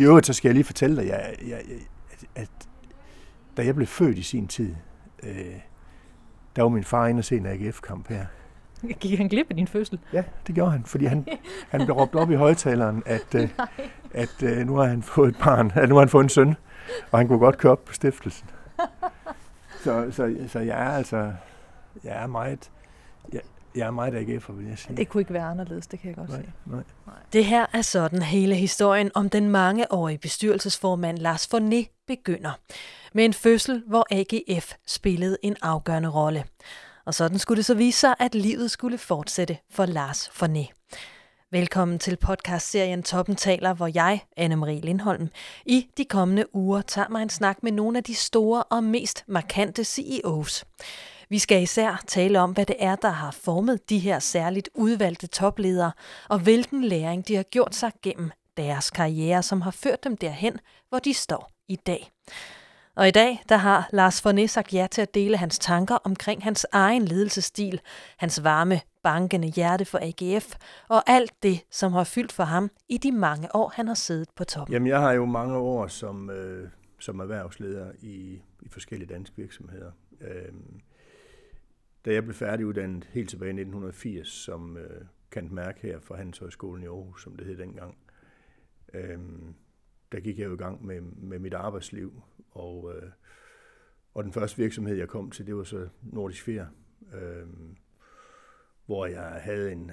I øvrigt, så skal jeg lige fortælle dig, jeg, jeg, at, at da jeg blev født i sin tid, øh, der var min far inde og se en AGF-kamp her. Gik han glip af din fødsel? Ja, det gjorde han, fordi han, han blev råbt op i højtaleren, at, øh, at øh, nu har han fået et barn, at nu har han fået en søn, og han kunne godt køre op på stiftelsen. Så, så, så jeg er altså, jeg er meget, jeg, jeg er meget AGF'er, vil jeg sige. Det kunne ikke være anderledes, det kan jeg godt nej, se. nej. Det her er sådan hele historien om den mangeårige bestyrelsesformand Lars Forné begynder. Med en fødsel, hvor AGF spillede en afgørende rolle. Og sådan skulle det så vise sig, at livet skulle fortsætte for Lars Forné. Velkommen til podcastserien Toppen taler, hvor jeg, Anne-Marie Lindholm, i de kommende uger tager mig en snak med nogle af de store og mest markante CEOs. Vi skal især tale om, hvad det er, der har formet de her særligt udvalgte topledere, og hvilken læring de har gjort sig gennem deres karriere, som har ført dem derhen, hvor de står i dag. Og i dag, der har Lars Forné sagt ja til at dele hans tanker omkring hans egen ledelsesstil, hans varme, bankende hjerte for AGF, og alt det, som har fyldt for ham i de mange år, han har siddet på toppen. Jamen, jeg har jo mange år som, øh, som erhvervsleder i, i forskellige danske virksomheder. Øh, da jeg blev færdiguddannet helt tilbage i 1980 som øh, kant mærke her fra Handelshøjskolen i Aarhus, som det hed dengang, øh, der gik jeg jo i gang med, med mit arbejdsliv, og, øh, og den første virksomhed, jeg kom til, det var så Nordisk Fjer, øh, hvor jeg havde en,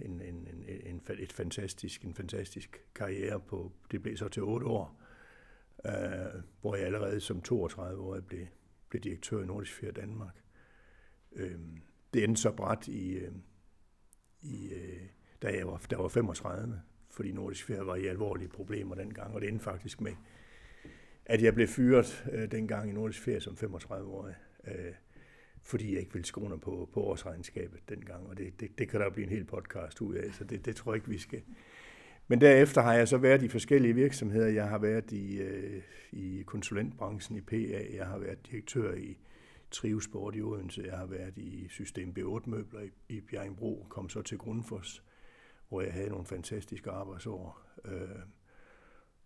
en, en, en, en, et fantastisk, en fantastisk karriere på, det blev så til otte år, øh, hvor jeg allerede som 32 år blev, blev direktør i Nordisk Fjer Danmark. Øh, det endte så bræt i, øh, i øh, da jeg var, der var 35, fordi Nordisk Fjer var i alvorlige problemer dengang, og det endte faktisk med, at jeg blev fyret øh, dengang i Nordisk Ferie som 35-årig, øh, fordi jeg ikke ville skåne på, på årsregnskabet dengang, og det, det, det kan der blive en hel podcast ud af, så det, det tror jeg ikke, vi skal. Men derefter har jeg så været i forskellige virksomheder. Jeg har været i, øh, i konsulentbranchen i PA, jeg har været direktør i Trivesport i Odense, jeg har været i System B8-møbler i, i Bjerringbro, kom så til Grundfos, hvor jeg havde nogle fantastiske arbejdsår. Øh,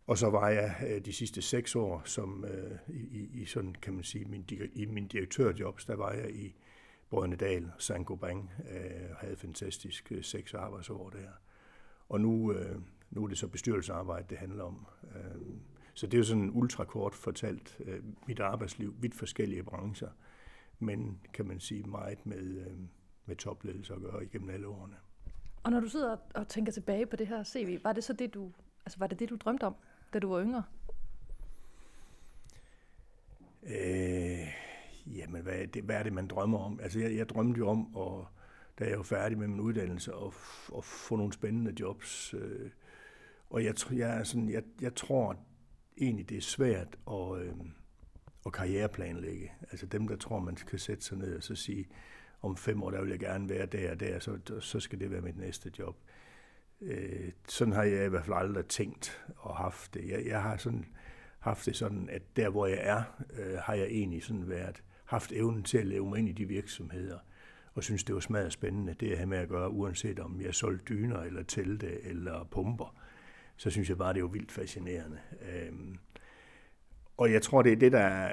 og så var jeg øh, de sidste seks år, som øh, i, i sådan kan man sige, min, i min direktørjobs, der var jeg i Brøndedal, Sanko Bang, øh, havde fantastisk øh, seks arbejdsår der. Og nu, øh, nu er det så bestyrelsesarbejde, det handler om. Øh, så det er jo sådan ultrakort fortalt øh, mit arbejdsliv, vidt forskellige brancher, men kan man sige meget med, øh, med topledelse at gøre igennem alle årene. Og når du sidder og tænker tilbage på det her CV, var det så det, du, altså var det det, du drømte om, da du var yngre? Øh, jamen, hvad er, det, hvad er det, man drømmer om? Altså, jeg, jeg drømte jo om, at, da jeg var færdig med min uddannelse, at, at få nogle spændende jobs. Øh, og jeg, jeg, er sådan, jeg, jeg tror egentlig, det er svært at, øh, at karriereplanlægge. Altså dem, der tror, man kan sætte sig ned og så sige, om fem år, der vil jeg gerne være der og der, så, så skal det være mit næste job. Øh, sådan har jeg i hvert fald aldrig tænkt og haft det. Jeg, jeg har sådan haft det sådan, at der hvor jeg er, øh, har jeg egentlig sådan været, haft evnen til at leve mig ind i de virksomheder, og synes, det var smadret spændende, det jeg havde med at gøre, uanset om jeg solgte dyner, eller telte, eller pumper. Så synes jeg bare, det var vildt fascinerende. Øh, og jeg tror, det er det, der,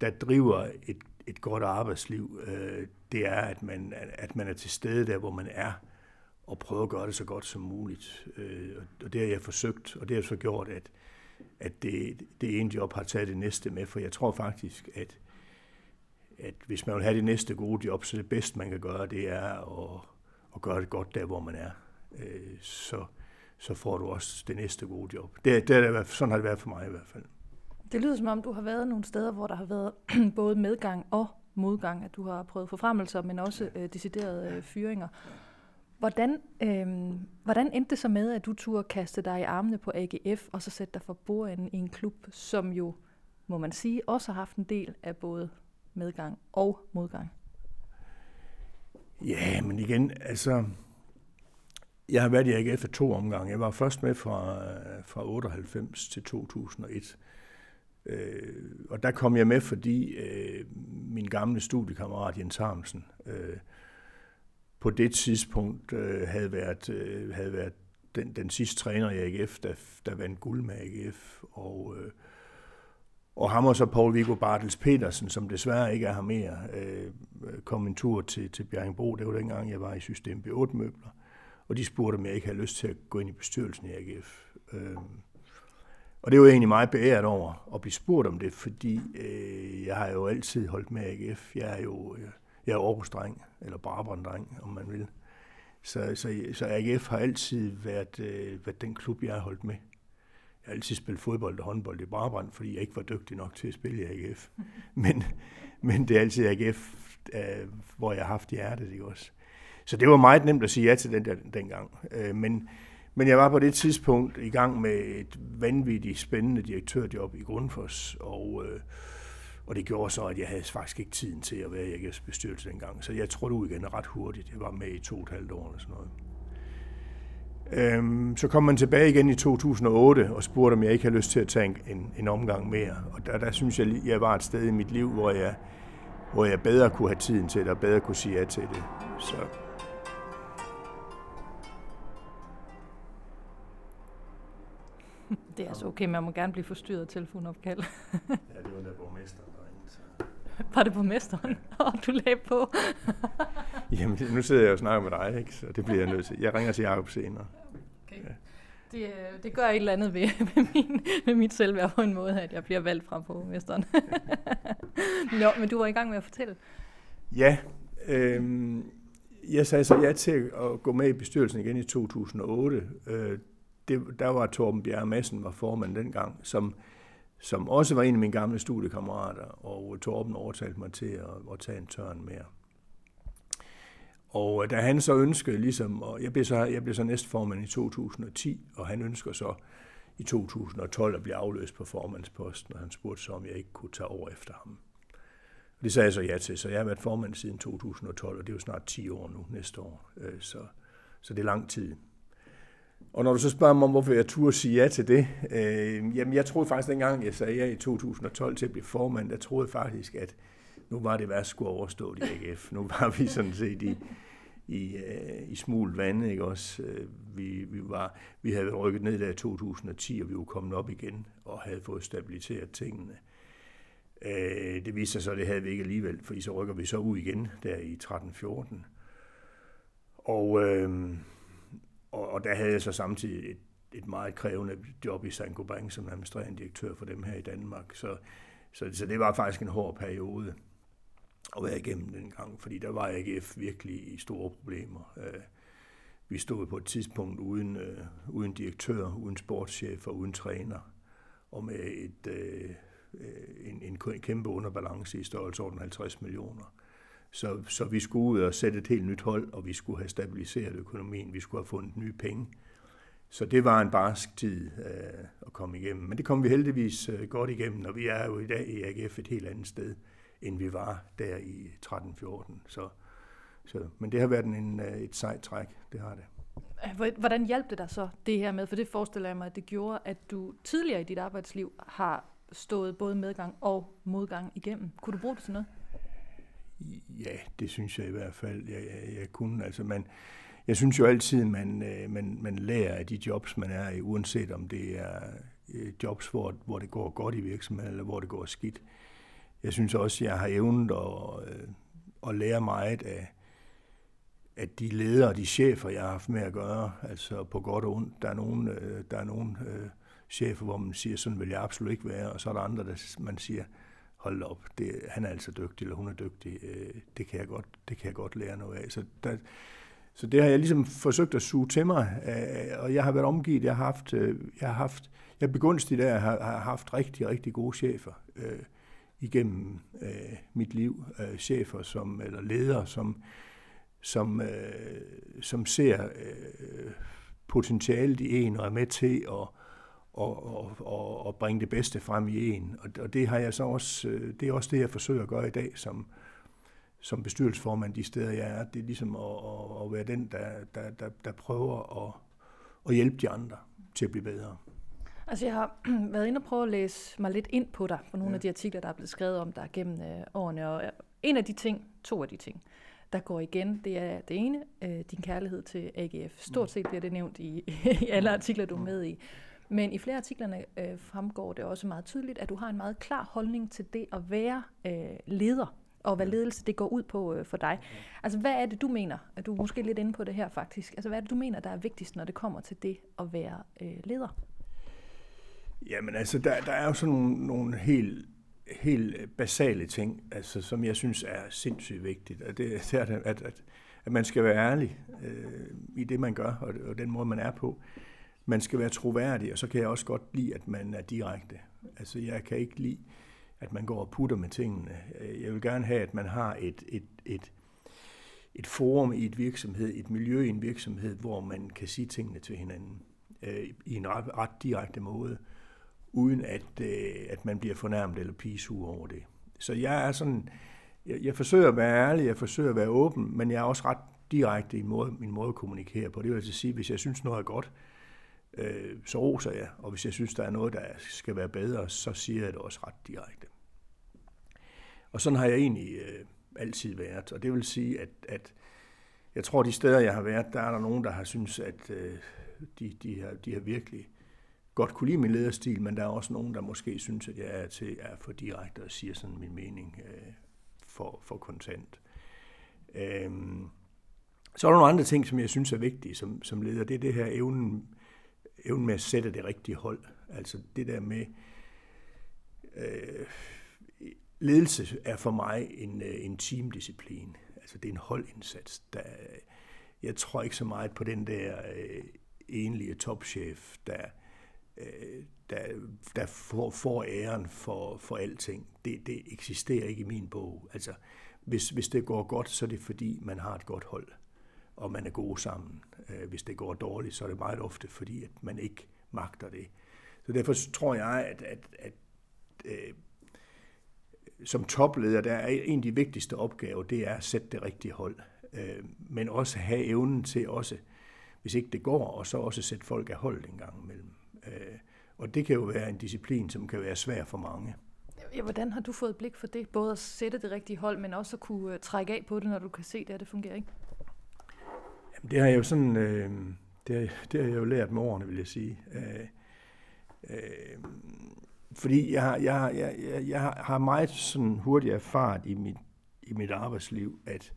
der driver et, et godt arbejdsliv. Øh, det er, at man, at man er til stede der, hvor man er, og prøve at gøre det så godt som muligt. Øh, og det har jeg forsøgt, og det har så gjort, at, at det, det ene job har taget det næste med, for jeg tror faktisk, at, at hvis man vil have det næste gode job, så det bedste, man kan gøre, det er at, at gøre det godt der, hvor man er. Øh, så, så får du også det næste gode job. Det, det er, sådan har det været for mig i hvert fald. Det lyder som om, du har været nogle steder, hvor der har været både medgang og modgang, at du har prøvet forfremmelser, men også øh, deciderede øh, fyringer. Hvordan, øh, hvordan endte det så med, at du turde kaste dig i armene på AGF, og så sætte dig for bordenden i en klub, som jo, må man sige, også har haft en del af både medgang og modgang? Ja, men igen, altså, jeg har været i AGF for to omgange. Jeg var først med fra, fra 98 til 2001. Øh, og der kom jeg med, fordi øh, min gamle studiekammerat Jens Harmsen øh, på det tidspunkt øh, havde, været, øh, havde været den, den sidste træner i AGF, der, der vandt guld med AGF. Og, øh, og ham og så Paul Viggo Bartels Petersen, som desværre ikke er her mere, øh, kom en tur til, til Bjerringbro. Det var dengang, jeg var i System B8 Møbler. Og de spurgte, om jeg ikke havde lyst til at gå ind i bestyrelsen i AGF. Øh, og det var egentlig meget beæret over at blive spurgt om det, fordi øh, jeg har jo altid holdt med AGF. Jeg er jo øh, jeg er Aarhus-dreng, eller Brabrand-dreng, om man vil. Så, så, så AGF har altid været, øh, været den klub, jeg har holdt med. Jeg har altid spillet fodbold og håndbold i Brabrand, fordi jeg ikke var dygtig nok til at spille i AGF. Men, men det er altid AGF, øh, hvor jeg har haft hjertet, ikke også? Så det var meget nemt at sige ja til den der, dengang. Øh, men, men jeg var på det tidspunkt i gang med et vanvittigt spændende direktørjob i Grundfos, og, øh, og det gjorde så, at jeg havde faktisk ikke tiden til at være i AGF's bestyrelse dengang. Så jeg trådte ud igen ret hurtigt. Jeg var med i to og et halvt år eller sådan noget. Øhm, så kom man tilbage igen i 2008 og spurgte, om jeg ikke havde lyst til at tage en, en omgang mere. Og der, der synes jeg, jeg var et sted i mit liv, hvor jeg, hvor jeg bedre kunne have tiden til det, og bedre kunne sige ja til det. Så Det er altså okay, man må gerne blive forstyrret af telefonopkald. ja, det var der borgmester, der ringede. Så. Var det borgmesteren? Ja. Og du lagde på. Jamen, nu sidder jeg og snakker med dig, ikke? så det bliver jeg nødt til. Jeg ringer til Jacob senere. Okay. Ja. Det, øh, det gør et eller andet ved, ved, min, ved mit selvværd på en måde, at jeg bliver valgt fra borgmesteren. Nå, men du var i gang med at fortælle. Ja, øhm, jeg sagde så ja til at gå med i bestyrelsen igen i 2008. Øh, det, der var Torben Bjerre Madsen, var formand dengang, som, som også var en af mine gamle studiekammerater, og Torben overtalte mig til at, at tage en tørn mere. Og øh, da han så ønskede, ligesom, og jeg blev så, jeg blev så næstformand i 2010, og han ønsker så i 2012 at blive afløst på formandsposten, og han spurgte så, om jeg ikke kunne tage over efter ham. Og det sagde jeg så ja til, så jeg har været formand siden 2012, og det er jo snart 10 år nu næste år, øh, så, så det er lang tid. Og når du så spørger mig om, hvorfor jeg turde sige ja til det, øh, jamen jeg troede faktisk dengang, jeg sagde ja i 2012 til at blive formand, der troede faktisk, at nu var det værst skulle overstå i AGF. Nu var vi sådan set i, i, øh, i smul vand, ikke også? Øh, vi, vi, var, vi havde rykket ned der i 2010, og vi var kommet op igen og havde fået stabiliseret tingene. Øh, det viste sig så, at det havde vi ikke alligevel, fordi så rykker vi så ud igen der i 13-14. Og øh, og, og der havde jeg så samtidig et, et meget krævende job i Saint-Gobain som administrerende direktør for dem her i Danmark. Så, så, så det var faktisk en hård periode at være igennem dengang, fordi der var AGF virkelig i store problemer. Øh, vi stod på et tidspunkt uden, øh, uden direktør, uden sportschef og uden træner, og med et, øh, øh en, en kæmpe underbalance i størrelsesorden 50 millioner. Så, så vi skulle ud og sætte et helt nyt hold, og vi skulle have stabiliseret økonomien, vi skulle have fundet nye penge. Så det var en barsk tid øh, at komme igennem. Men det kom vi heldigvis øh, godt igennem, og vi er jo i dag i AGF et helt andet sted, end vi var der i 13-14. Så, så, men det har været en, øh, et sejt træk, det har det. Hvordan hjalp det dig så, det her med? For det forestiller jeg mig, at det gjorde, at du tidligere i dit arbejdsliv har stået både medgang og modgang igennem. Kunne du bruge det til noget? Ja, det synes jeg i hvert fald, jeg, jeg, jeg kunne. Altså man, jeg synes jo altid, man, øh, man, man lærer af de jobs, man er i, uanset om det er øh, jobs, hvor, hvor det går godt i virksomheden, eller hvor det går skidt. Jeg synes også, jeg har evnet at, øh, at lære meget af, at de ledere, de chefer, jeg har haft med at gøre, altså på godt og ondt, der er nogle, der er nogle øh, chefer, hvor man siger, sådan vil jeg absolut ikke være, og så er der andre, der man siger, hold op, det, han er altså dygtig, eller hun er dygtig, øh, det, kan jeg godt, det kan jeg godt lære noget af. Så, der, så det har jeg ligesom forsøgt at suge til mig, øh, og jeg har været omgivet, jeg har haft, øh, jeg har haft, jeg begunstigt der, har, har haft rigtig, rigtig gode chefer øh, igennem øh, mit liv. Øh, chefer som, eller ledere, som, som, øh, som ser øh, potentialet i en og er med til at og, og, og, og bringe det bedste frem i en. Og, og det har jeg så også, øh, det er også det, jeg forsøger at gøre i dag som, som bestyrelsesformand de steder, jeg er. Det er ligesom at, at, at være den, der, der, der, der prøver at, at hjælpe de andre til at blive bedre. Altså jeg har været inde og prøve at læse mig lidt ind på dig, på nogle ja. af de artikler, der er blevet skrevet om dig gennem øh, årene. Og en af de ting, to af de ting, der går igen. Det er det ene, øh, din kærlighed til AGF. Stort set bliver det nævnt i, i alle artikler, du er med i. Men i flere artiklerne øh, fremgår det også meget tydeligt, at du har en meget klar holdning til det at være øh, leder, og hvad ledelse det går ud på øh, for dig. Altså, hvad er det, du mener? at Du er måske lidt inde på det her, faktisk. Altså, hvad er det, du mener, der er vigtigst, når det kommer til det at være øh, leder? Jamen, altså, der, der er jo sådan nogle, nogle helt, helt basale ting, altså, som jeg synes er sindssygt vigtigt. Og det, det er, at, at, at man skal være ærlig øh, i det, man gør, og, og den måde, man er på. Man skal være troværdig, og så kan jeg også godt lide, at man er direkte. Altså, jeg kan ikke lide, at man går og putter med tingene. Jeg vil gerne have, at man har et, et, et, et forum i et virksomhed, et miljø i en virksomhed, hvor man kan sige tingene til hinanden øh, i en ret, ret direkte måde, uden at, øh, at man bliver fornærmet eller pisur over det. Så jeg er sådan, jeg, jeg forsøger at være ærlig, jeg forsøger at være åben, men jeg er også ret direkte i måde, min måde at kommunikere på. Det vil altså sige, hvis jeg synes noget er godt, øh, Øh, så roser jeg, og hvis jeg synes, der er noget, der skal være bedre, så siger jeg det også ret direkte. Og sådan har jeg egentlig øh, altid været, og det vil sige, at, at jeg tror, de steder, jeg har været, der er der nogen, der har synes, at øh, de, de, har, de har virkelig godt kunne lide min lederstil, men der er også nogen, der måske synes, at jeg er, til, er for direkte og siger sådan min mening øh, for, for kontant. Øh, så er der nogle andre ting, som jeg synes er vigtige som, som leder. Det er det her evnen, evnen med at sætte det rigtige hold. Altså det der med... Øh, ledelse er for mig en, øh, en teamdisciplin. Altså det er en holdindsats. Der, jeg tror ikke så meget på den der øh, enlige topchef, der, øh, der, der får, får æren for, for alting. Det, det eksisterer ikke i min bog. Altså, hvis, hvis det går godt, så er det fordi, man har et godt hold, og man er gode sammen. Øh, hvis det går dårligt, så er det meget ofte fordi, at man ikke magter det. Så derfor tror jeg, at, at, at øh, som topleder, der er en af de vigtigste opgaver, det er at sætte det rigtige hold. Øh, men også have evnen til også, hvis ikke det går, og så også sætte folk af hold en gang imellem. Øh, og det kan jo være en disciplin, som kan være svær for mange. Ja, hvordan har du fået blik for det? Både at sætte det rigtige hold, men også at kunne øh, trække af på det, når du kan se det, at det fungerer ikke? Jamen, det har jeg jo sådan, øh, det, har, det har jeg jo lært med årene, vil jeg sige. Øh, øh, fordi jeg, har, jeg, jeg, jeg, jeg har meget sådan hurtigt erfaret i mit, i mit arbejdsliv, at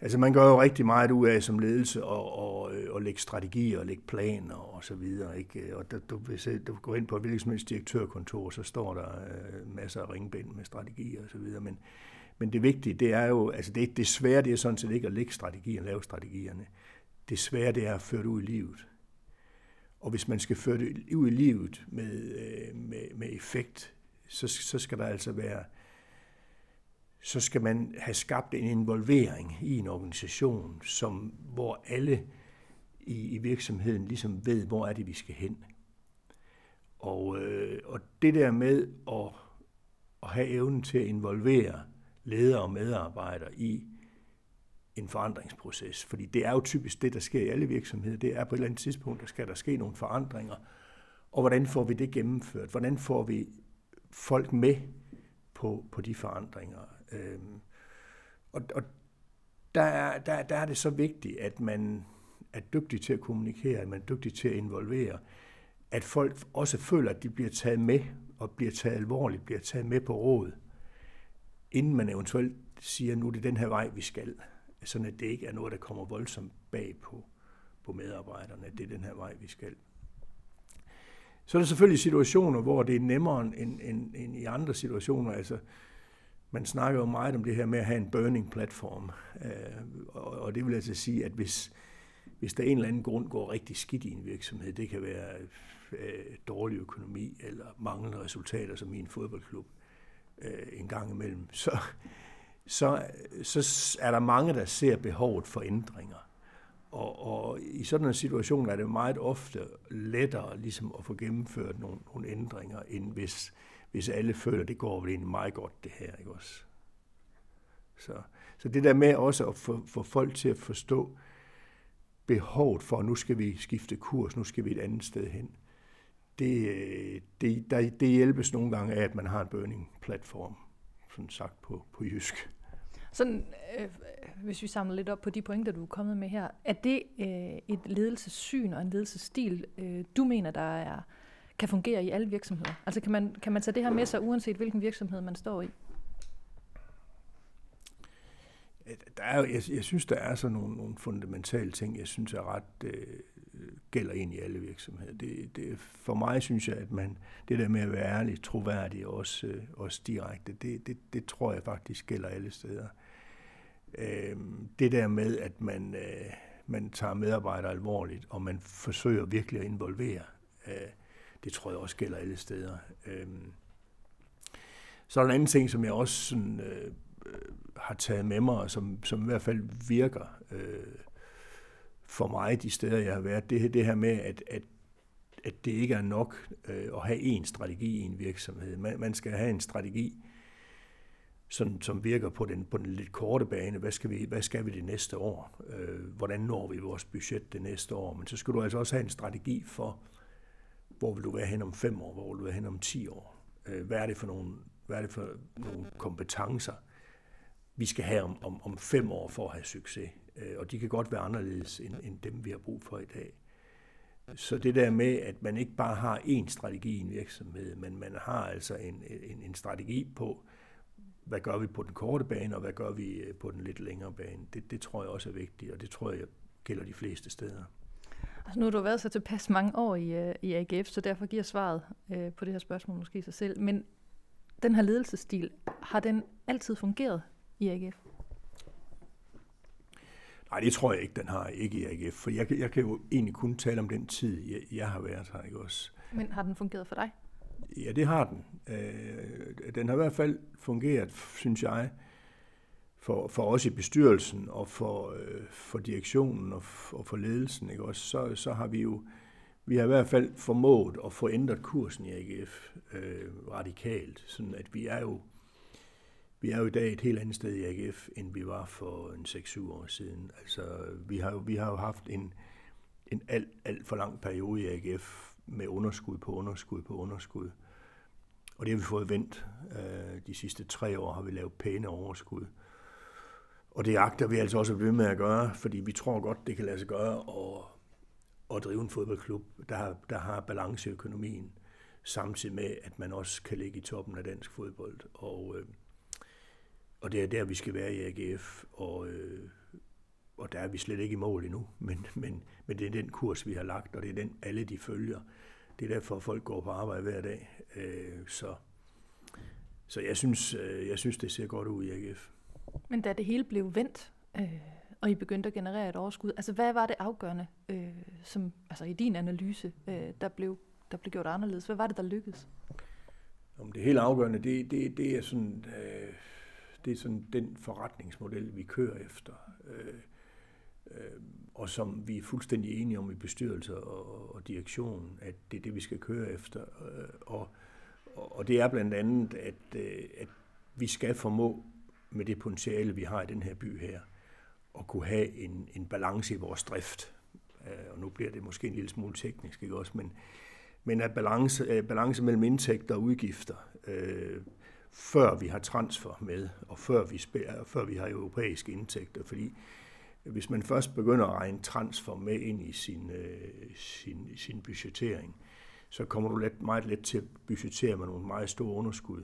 altså man gør jo rigtig meget ud af som ledelse og, og, og lægge strategier og lægge planer og så videre. Ikke? Og der, du, hvis du går ind på et hvilket som helst direktørkontor, så står der øh, masser af ringbind med strategier og så videre. Men, men det vigtige, det er jo, altså det, det svære, det er sådan set ikke at lægge strategier og lave strategierne. Det svære, det er at føre det ud i livet. Og hvis man skal føre det ud i livet med, øh, med, med effekt, så, så skal der altså være, så skal man have skabt en involvering i en organisation, som, hvor alle i, i virksomheden ligesom ved, hvor er det, vi skal hen. Og, øh, og det der med at, at have evnen til at involvere ledere og medarbejdere i en forandringsproces. Fordi det er jo typisk det, der sker i alle virksomheder. Det er på et eller andet tidspunkt, der skal der ske nogle forandringer. Og hvordan får vi det gennemført? Hvordan får vi folk med på, på de forandringer? Øhm, og og der, er, der, der er det så vigtigt, at man er dygtig til at kommunikere, at man er dygtig til at involvere, at folk også føler, at de bliver taget med, og bliver taget alvorligt, bliver taget med på råd, inden man eventuelt siger, nu er det den her vej, vi skal sådan at det ikke er noget, der kommer voldsomt bag på, på medarbejderne, at det er den her vej, vi skal. Så er der selvfølgelig situationer, hvor det er nemmere end, end, end i andre situationer. Altså, man snakker jo meget om det her med at have en burning platform. Øh, og, og det vil altså sige, at hvis, hvis der en eller anden grund går rigtig skidt i en virksomhed, det kan være øh, dårlig økonomi eller manglende resultater som i en fodboldklub øh, en gang imellem, så, så, så er der mange, der ser behovet for ændringer. Og, og i sådan en situation er det meget ofte lettere ligesom at få gennemført nogle, nogle ændringer, end hvis, hvis alle føler, at det går vel egentlig meget godt det her. Ikke også? Så, så det der med også at få, få folk til at forstå behovet for, at nu skal vi skifte kurs, nu skal vi et andet sted hen, det, det, der, det hjælpes nogle gange af, at man har en burning platform, sådan sagt på, på jysk. Sådan, øh, hvis vi samler lidt op på de pointer, du er kommet med her, er det øh, et ledelsessyn og en ledelsesstil, øh, du mener, der er, kan fungere i alle virksomheder? Altså kan man, kan man tage det her med sig, uanset hvilken virksomhed man står i? Der er, jeg, jeg synes, der er sådan nogle, nogle fundamentale ting, jeg synes er ret øh, gælder ind i alle virksomheder. Det, det, for mig synes jeg, at man, det der med at være ærlig, troværdig og også, øh, også direkte, det, det, det tror jeg faktisk gælder alle steder. Øh, det der med, at man, øh, man tager medarbejdere alvorligt, og man forsøger virkelig at involvere, øh, det tror jeg også gælder alle steder. Øh, så er der en anden ting, som jeg også sådan, øh, har taget med mig, og som, som i hvert fald virker øh, for mig de steder, jeg har været, det, det her med, at, at, at det ikke er nok øh, at have én strategi i en virksomhed. Man, man skal have en strategi, sådan, som virker på den, på den lidt korte bane. Hvad skal vi, hvad skal vi det næste år? Øh, hvordan når vi vores budget det næste år? Men så skal du altså også have en strategi for, hvor vil du være hen om fem år? Hvor vil du være hen om ti år? Øh, hvad er det for nogle, hvad er det for nogle kompetencer, vi skal have om, om, om fem år for at have succes? Øh, og de kan godt være anderledes end, end dem, vi har brug for i dag. Så det der med, at man ikke bare har én strategi i en virksomhed, men man har altså en, en, en strategi på, hvad gør vi på den korte bane, og hvad gør vi øh, på den lidt længere bane. Det, det tror jeg også er vigtigt, og det tror jeg gælder de fleste steder. Altså nu har du været så tilpas mange år i, øh, i AGF, så derfor giver svaret øh, på det her spørgsmål måske sig selv. Men den her ledelsesstil, har den altid fungeret i AGF? Nej, det tror jeg ikke, den har ikke i AGF, for jeg, jeg kan jo egentlig kun tale om den tid, jeg, jeg har været her, ikke også? Men har den fungeret for dig? Ja, det har den. Øh, den har i hvert fald fungeret, synes jeg, for, for os i bestyrelsen og for, øh, for direktionen og for, og for ledelsen, ikke også? Så, så har vi jo vi har i hvert fald formået at få ændret kursen i AGF øh, radikalt, sådan at vi er jo vi er jo i dag et helt andet sted i AGF, end vi var for en 6-7 år siden. Altså, vi har jo, vi har jo haft en, en alt, alt for lang periode i AGF med underskud på underskud på underskud. Og det har vi fået vendt. Øh, de sidste tre år har vi lavet pæne overskud. Og det agter vi altså også at blive med at gøre, fordi vi tror godt, det kan lade sig gøre at, at drive en fodboldklub, der har, der har balance i økonomien, samtidig med, at man også kan ligge i toppen af dansk fodbold. Og, øh, og det er der, vi skal være i AGF, og, øh, og der er vi slet ikke i mål endnu, men, men, men det er den kurs, vi har lagt, og det er den, alle de følger. Det er derfor, folk går på arbejde hver dag. Øh, så, så jeg synes, øh, jeg synes, det ser godt ud i AGF. Men da det hele blev vendt, øh, og I begyndte at generere et overskud, altså hvad var det afgørende, øh, som, altså i din analyse, øh, der, blev, der blev gjort anderledes? Hvad var det, der lykkedes? Om det helt afgørende, det, det, det er sådan... Øh, det er sådan den forretningsmodel, vi kører efter, øh, øh, og som vi er fuldstændig enige om i bestyrelse og, og direktion, at det er det, vi skal køre efter. Øh, og, og det er blandt andet, at, øh, at vi skal formå med det potentiale, vi har i den her by her, at kunne have en, en balance i vores drift. Øh, og nu bliver det måske en lille smule teknisk, ikke også, men, men at balance, øh, balance mellem indtægter og udgifter, øh, før vi har transfer med, og før vi, spiller, før vi har europæiske indtægter. Fordi hvis man først begynder at regne transfer med ind i sin, øh, sin, sin budgettering, så kommer du let, meget let til at budgettere med nogle meget store underskud.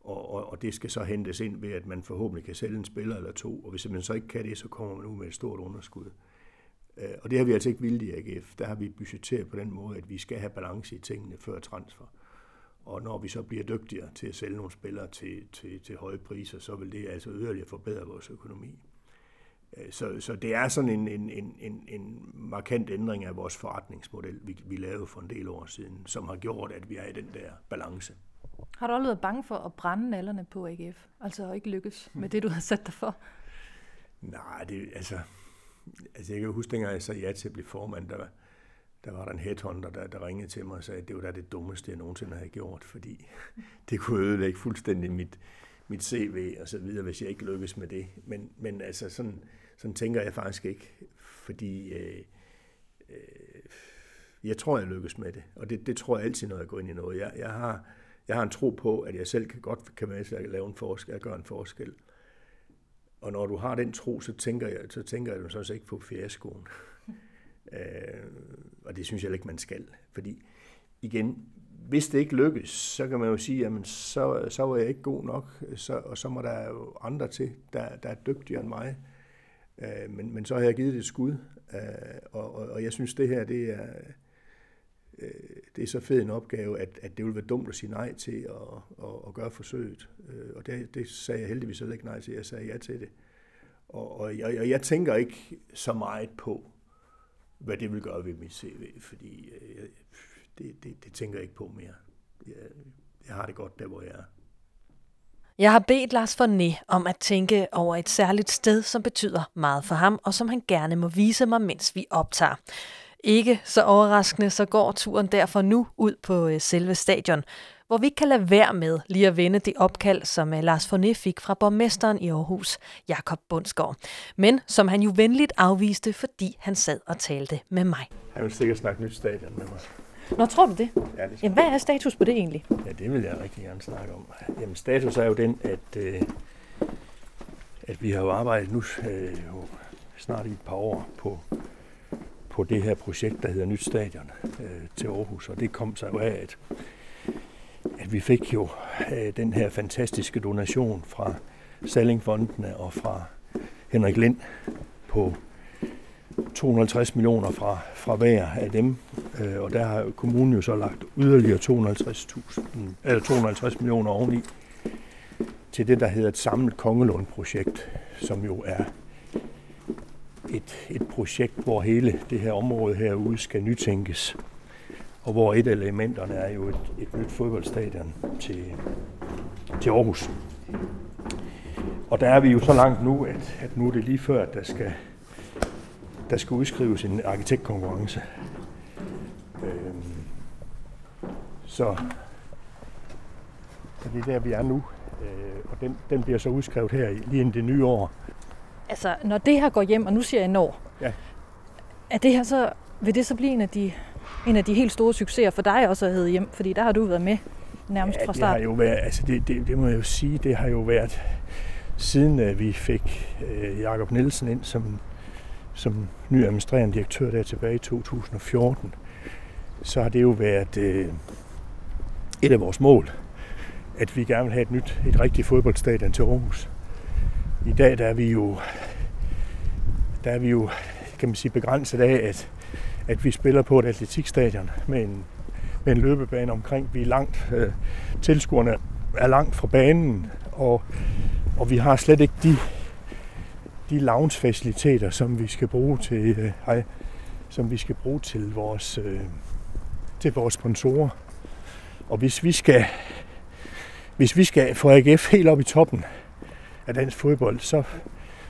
Og, og, og det skal så hentes ind ved, at man forhåbentlig kan sælge en spiller eller to, og hvis man så ikke kan det, så kommer man ud med et stort underskud. Øh, og det har vi altså ikke vildt i AGF. Der har vi budgetteret på den måde, at vi skal have balance i tingene før transfer. Og når vi så bliver dygtigere til at sælge nogle spillere til, til, til høje priser, så vil det altså yderligere forbedre vores økonomi. Øh, så, så det er sådan en, en, en, en, en markant ændring af vores forretningsmodel, vi, vi lavede for en del år siden, som har gjort, at vi er i den der balance. Har du aldrig været bange for at brænde nallerne på AGF? Altså ikke lykkes med det, du har sat dig for? Nej, det, altså, altså jeg kan huske, dengang jeg sagde ja til at blive formand, der, der var der en headhunter, der, der ringede til mig og sagde, at det var da det dummeste, jeg nogensinde havde gjort, fordi det kunne ødelægge fuldstændig mit, mit CV og så videre, hvis jeg ikke lykkes med det. Men, men altså, sådan, sådan tænker jeg faktisk ikke, fordi øh, øh, jeg tror, jeg lykkes med det. Og det, det tror jeg altid, når jeg går ind i noget. Jeg, jeg, har, jeg har en tro på, at jeg selv kan godt kan være med at lave en forskel, at gøre en forskel. og når du har den tro, så tænker jeg, så tænker jeg så ikke på fiaskoen øh, og det synes jeg ikke, man skal. Fordi igen, hvis det ikke lykkes, så kan man jo sige, jamen så, så var jeg ikke god nok, så, og så må der jo andre til, der, der er dygtigere end mig. Øh, men, men så har jeg givet det et skud, øh, og, og, og jeg synes, det her, det er, øh, det er så fed en opgave, at, at det ville være dumt at sige nej til at, at, at gøre forsøget. Øh, og det, det sagde jeg heldigvis heller ikke nej til, jeg sagde ja til det. Og, og, jeg, og jeg tænker ikke så meget på, hvad det vil gøre ved mit CV, fordi øh, det, det, det tænker jeg ikke på mere. Jeg, jeg har det godt der, hvor jeg er. Jeg har bedt Lars Forné om at tænke over et særligt sted, som betyder meget for ham, og som han gerne må vise mig, mens vi optager. Ikke så overraskende, så går turen derfor nu ud på øh, selve stadion, hvor vi kan lade være med lige at vende det opkald, som øh, Lars Forné fik fra borgmesteren i Aarhus, Jakob Bundsgaard. Men som han jo venligt afviste, fordi han sad og talte med mig. Han vil sikkert snakke nyt stadion med mig. Nå, tror du det? Ja, det Jamen, hvad er status på det egentlig? Ja, det vil jeg rigtig gerne snakke om. Jamen, status er jo den, at, øh, at vi har jo arbejdet nu øh, jo snart i et par år på, på det her projekt, der hedder Nyt Stadion øh, til Aarhus. Og det kom sig jo af, at, at vi fik jo øh, den her fantastiske donation fra Sallingfondene og fra Henrik Lind på 250 millioner fra, fra hver af dem, øh, og der har kommunen jo så lagt yderligere 250, eller 250 millioner oveni til det, der hedder et samlet Kongelund-projekt, som jo er et, et projekt, hvor hele det her område herude skal nytænkes, og hvor et af elementerne er jo et, et nyt fodboldstadion til, til Aarhus. Og der er vi jo så langt nu, at, at nu er det lige før, at der skal der skal udskrives en arkitektkonkurrence. Øhm, så, så det er der, vi er nu. Øh, og den, den bliver så udskrevet her lige inden det nye år. Altså, når det her går hjem, og nu siger jeg når, Ja. er det her så, vil det så blive en af de, en af de helt store succeser for dig også at hedde hjem? Fordi der har du været med nærmest Ja, fra det har start. jo været, altså det, det, det må jeg jo sige, det har jo været, siden uh, vi fik uh, Jakob Nielsen ind som, som ny administrerende direktør der tilbage i 2014, så har det jo været uh, et af vores mål, at vi gerne vil have et nyt, et rigtigt fodboldstadion til Aarhus. I dag der er vi jo, der er vi jo kan man sige, begrænset af, at, at vi spiller på et atletikstadion med en, med en løbebane omkring. Vi er langt, øh, tilskuerne er langt fra banen, og, og vi har slet ikke de, de lounge-faciliteter, som vi skal bruge til, øh, hej, som vi skal bruge til vores, øh, til vores sponsorer. Og hvis vi skal, hvis vi skal få AGF helt op i toppen af dansk fodbold, så,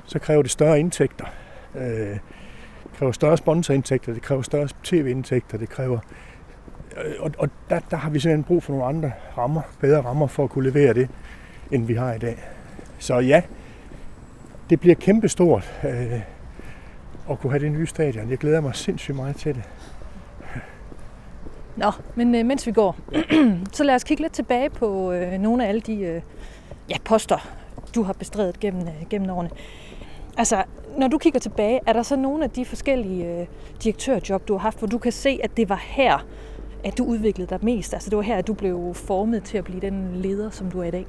så kræver det større indtægter. Øh, kræver større sponsorindtægter, det kræver større tv-indtægter, det kræver øh, og, og der, der har vi simpelthen brug for nogle andre rammer, bedre rammer for at kunne levere det, end vi har i dag. Så ja, det bliver kæmpestort øh, at kunne have det nye stadion. Jeg glæder mig sindssygt meget til det. Nå, men øh, mens vi går, så lad os kigge lidt tilbage på øh, nogle af alle de øh, ja, poster, du har bestredet gennem, øh, gennem årene. Altså, når du kigger tilbage, er der så nogle af de forskellige øh, direktørjob, du har haft, hvor du kan se, at det var her, at du udviklede dig mest? Altså, det var her, at du blev formet til at blive den leder, som du er i dag?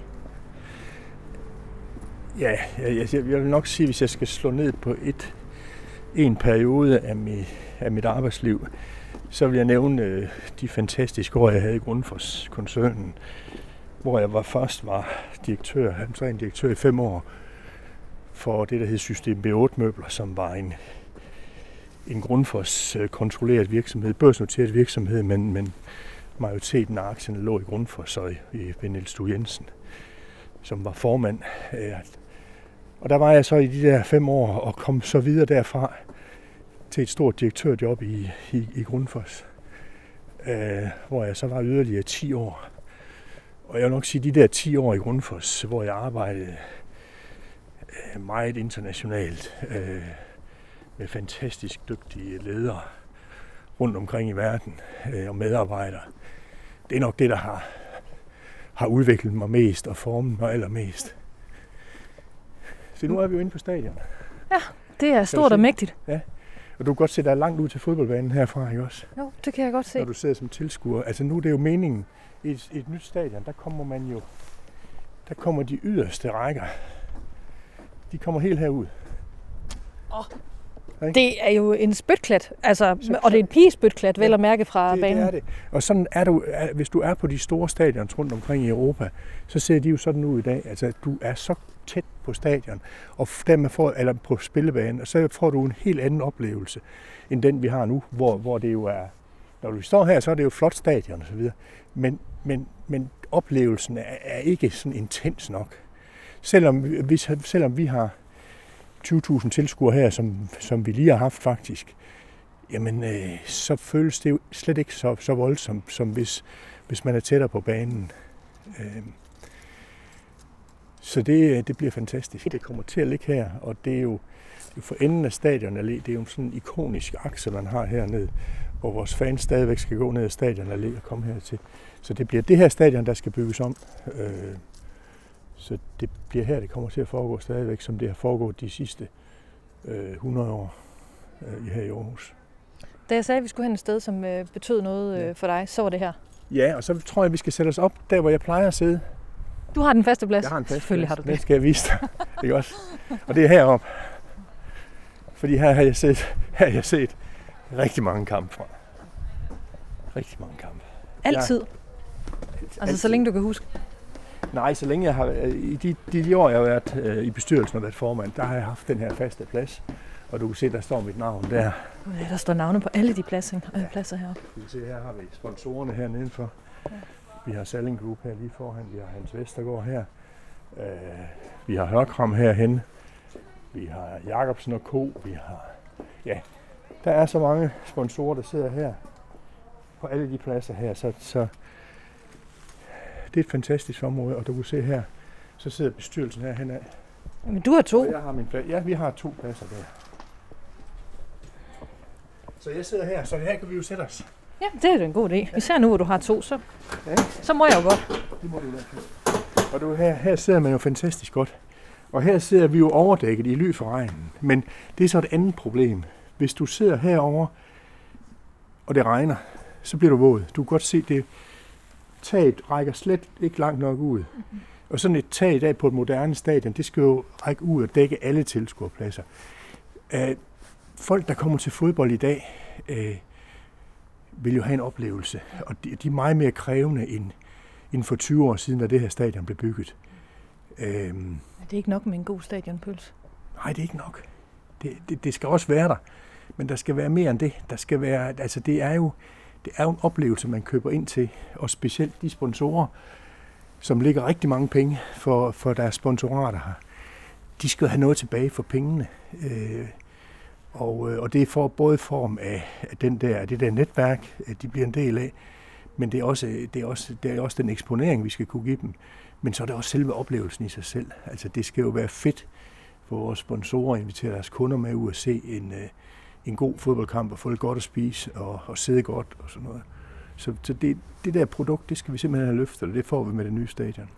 Ja, jeg, jeg, jeg vil nok sige, hvis jeg skal slå ned på et, en periode af, mit, af mit arbejdsliv, så vil jeg nævne øh, de fantastiske år, jeg havde i Grundfos-koncernen, hvor jeg var først var direktør, administrerende direktør i fem år for det, der hed System B8-møbler, som var en, en Grundfos-kontrolleret øh, virksomhed, børsnoteret virksomhed, men, men majoriteten af aktierne lå i Grundfos og i, i Niels Stue Jensen, som var formand. Øh, og der var jeg så i de der fem år og kom så videre derfra til et stort direktørjob i, i, i Grundfos, øh, hvor jeg så var yderligere 10 år. Og jeg vil nok sige, de der 10 år i Grundfos, hvor jeg arbejdede meget internationalt øh, med fantastisk dygtige ledere rundt omkring i verden øh, og medarbejdere. Det er nok det, der har, har udviklet mig mest og formet mig allermest. Se, nu er vi jo inde på stadion. Ja, det er stort og mægtigt. Ja, og du kan godt se, der er langt ud til fodboldbanen herfra, ikke også? Jo, det kan jeg godt se. Når du sidder som tilskuer. Altså nu er det jo meningen, i et, et nyt stadion, der kommer man jo, der kommer de yderste rækker. De kommer helt herud. Oh. Det er jo en spytklat, altså, så, og det er en pigespytklat, ja, vel at mærke fra det, banen. Det er det. Og sådan er du, hvis du er på de store stadions rundt omkring i Europa, så ser de jo sådan ud i dag. Altså, du er så tæt på stadion, og dermed får, eller på spillebanen, og så får du en helt anden oplevelse, end den vi har nu, hvor, hvor det jo er, når vi står her, så er det jo flot stadion og så videre, men, men, men oplevelsen er, er ikke sådan intens nok. Selvom hvis, selvom vi har 20.000 tilskuere her, som, som vi lige har haft faktisk, jamen øh, så føles det jo slet ikke så, så voldsomt, som hvis, hvis man er tættere på banen. Øh, så det, det bliver fantastisk. Det kommer til at ligge her, og det er jo for enden af stadion allé, det er jo sådan en ikonisk akse, man har hernede, hvor vores fans stadigvæk skal gå ned ad stadion allé og komme hertil. Så det bliver det her stadion, der skal bygges om. Øh, så det bliver her, det kommer til at foregå stadigvæk, som det har foregået de sidste øh, 100 år øh, her i Aarhus. Da jeg sagde, at vi skulle hen et sted, som øh, betød noget øh, for dig, så var det her. Ja, og så tror jeg, at vi skal sætte os op der, hvor jeg plejer at sidde. Du har den faste plads? Jeg har en faste Selvfølgelig plads. har du det. Den skal jeg vise dig. ikke også? Og det er heroppe. Fordi her har jeg set, her har jeg set rigtig mange kampe fra. Rigtig mange kampe. Altid? Jeg, altså så længe du kan huske? Nej, så længe jeg har i de, de, de år, jeg har været øh, i bestyrelsen og været formand, der har jeg haft den her faste plads. Og du kan se, der står mit navn der. Ja, der står navne på alle de pladser, øh, pladser her. Du kan se, her har vi sponsorerne her nedenfor. Ja. Vi har Salling Group her lige foran. Vi har Hans Vestergaard her. Øh, vi har Hørkram herhen. Vi har Jacobsen og Co. Vi har... Ja, der er så mange sponsorer, der sidder her på alle de pladser her. Så, så det er et fantastisk område, og du kan se her, så sidder bestyrelsen her henad. Men du har to. Og jeg har min plads. Ja, vi har to pladser der. Så jeg sidder her, så her kan vi jo sætte os. Ja, det er en god idé. Især nu, hvor du har to, så, ja. så må jeg jo godt. Det må du da. Og du, her, her sidder man jo fantastisk godt. Og her sidder vi jo overdækket i ly for regnen. Men det er så et andet problem. Hvis du sidder herover og det regner, så bliver du våd. Du kan godt se, det taget rækker slet ikke langt nok ud. Mm-hmm. Og sådan et tag i dag på et moderne stadion, det skal jo række ud og dække alle tilskuerpladser. Uh, folk, der kommer til fodbold i dag, uh, vil jo have en oplevelse, og de, de er meget mere krævende end, end for 20 år siden, da det her stadion blev bygget. Uh, er det ikke nok med en god stadionpøls? Nej, det er ikke nok. Det, det, det skal også være der, men der skal være mere end det. Der skal være, altså det er jo, det er jo en oplevelse, man køber ind til, og specielt de sponsorer, som ligger rigtig mange penge for, for deres sponsorater her, de skal have noget tilbage for pengene. Øh, og, øh, og det er for både form af den der, det der netværk, de bliver en del af, men det er, også, det, er også, det er også den eksponering, vi skal kunne give dem. Men så er det også selve oplevelsen i sig selv. Altså det skal jo være fedt for vores sponsorer at invitere deres kunder med ud og se en, øh, en god fodboldkamp og få det godt at spise og, og sidde godt og sådan noget. Så, så det, det der produkt, det skal vi simpelthen have løftet, og det får vi med det nye stadion.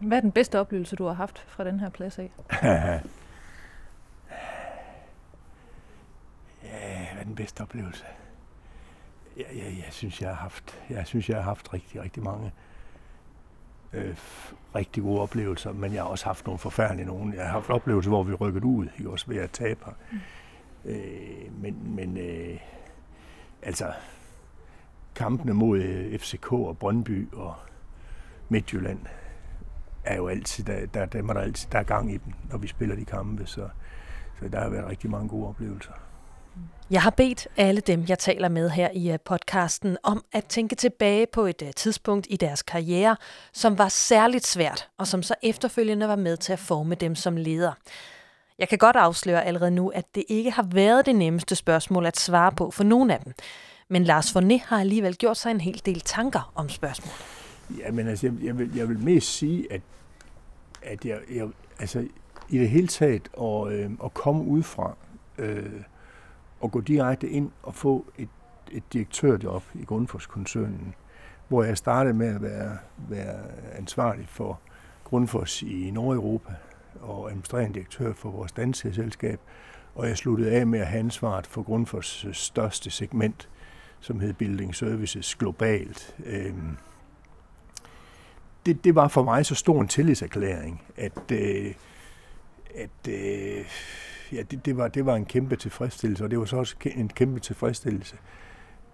Hvad er den bedste oplevelse, du har haft fra den her plads af? ja, hvad er den bedste oplevelse? Ja, ja, jeg synes, jeg har haft, jeg synes, jeg har haft rigtig, rigtig mange øh, rigtig gode oplevelser, men jeg har også haft nogle forfærdelige nogle. Jeg har haft oplevelser, hvor vi rykket ud, ikke også ved at tabe. Mm. Øh, men men øh, altså, kampene mod øh, FCK og Brøndby og Midtjylland er jo altid, der, der, der, der, altid, der er gang i dem, når vi spiller de kampe, så, så der har været rigtig mange gode oplevelser. Jeg har bedt alle dem, jeg taler med her i øh, podcasten, om at tænke tilbage på et øh, tidspunkt i deres karriere, som var særligt svært, og som så efterfølgende var med til at forme dem som leder. Jeg kan godt afsløre allerede nu, at det ikke har været det nemmeste spørgsmål at svare på for nogen af dem. Men Lars Forné har alligevel gjort sig en hel del tanker om spørgsmålet. Ja, men altså, jeg, jeg, vil, jeg vil mest sige, at, at jeg, jeg, altså, i det hele taget at, øh, at komme udefra øh, og gå direkte ind og få et, et direktørjob i Grundfos-koncernen, hvor jeg startede med at være, være ansvarlig for Grundfos i Nordeuropa, og administrerende direktør for vores danske selskab, og jeg sluttede af med at have ansvaret for Grundfors største segment, som hed Building Services globalt. Øhm, det, det var for mig så stor en tillidserklæring, at, øh, at øh, ja, det, det, var, det var en kæmpe tilfredsstillelse, og det var så også en kæmpe tilfredsstillelse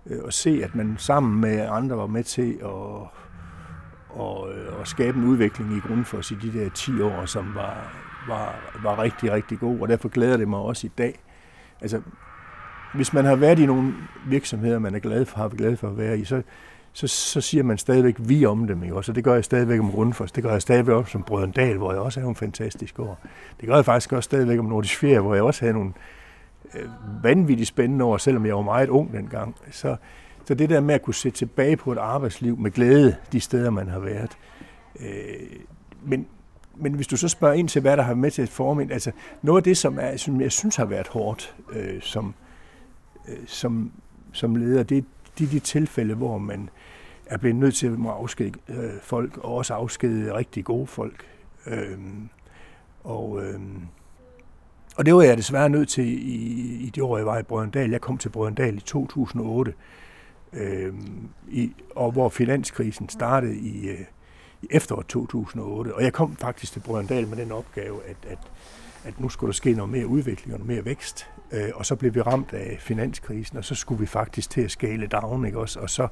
øh, at se, at man sammen med andre var med til at, og, øh, og skabe en udvikling i Grundfos i de der 10 år, som var, var, var rigtig, rigtig god, og derfor glæder det mig også i dag. Altså, hvis man har været i nogle virksomheder, man er glad for, har glad for at være i, så, så, så siger man stadigvæk vi om dem, ikke? Og så det gør jeg stadigvæk om Grundfos, det gør jeg stadigvæk om som Brødendal, hvor jeg også havde en fantastisk år. Det gør jeg faktisk også stadigvæk om Nordisk Ferie, hvor jeg også havde nogle øh, vanvittigt spændende år, selvom jeg var meget ung dengang. Så, så det der med at kunne se tilbage på et arbejdsliv med glæde, de steder, man har været. Øh, men, men hvis du så spørger ind til, hvad der har med til at forme, altså noget af det, som, er, som jeg synes har været hårdt øh, som, øh, som, som leder, det, er de, de tilfælde, hvor man er blevet nødt til at afskede øh, folk, og også afskede rigtig gode folk. Øh, og, øh, og det var jeg desværre nødt til i, i de år, jeg var i Brøndal. Jeg kom til Brøndal i 2008, øh, i, og hvor finanskrisen startede i, øh, i efteråret 2008. Og jeg kom faktisk til Brøndal med den opgave, at, at, at nu skulle der ske noget mere udvikling og noget mere vækst. Øh, og så blev vi ramt af finanskrisen, og så skulle vi faktisk til at skale down, ikke også? Og så,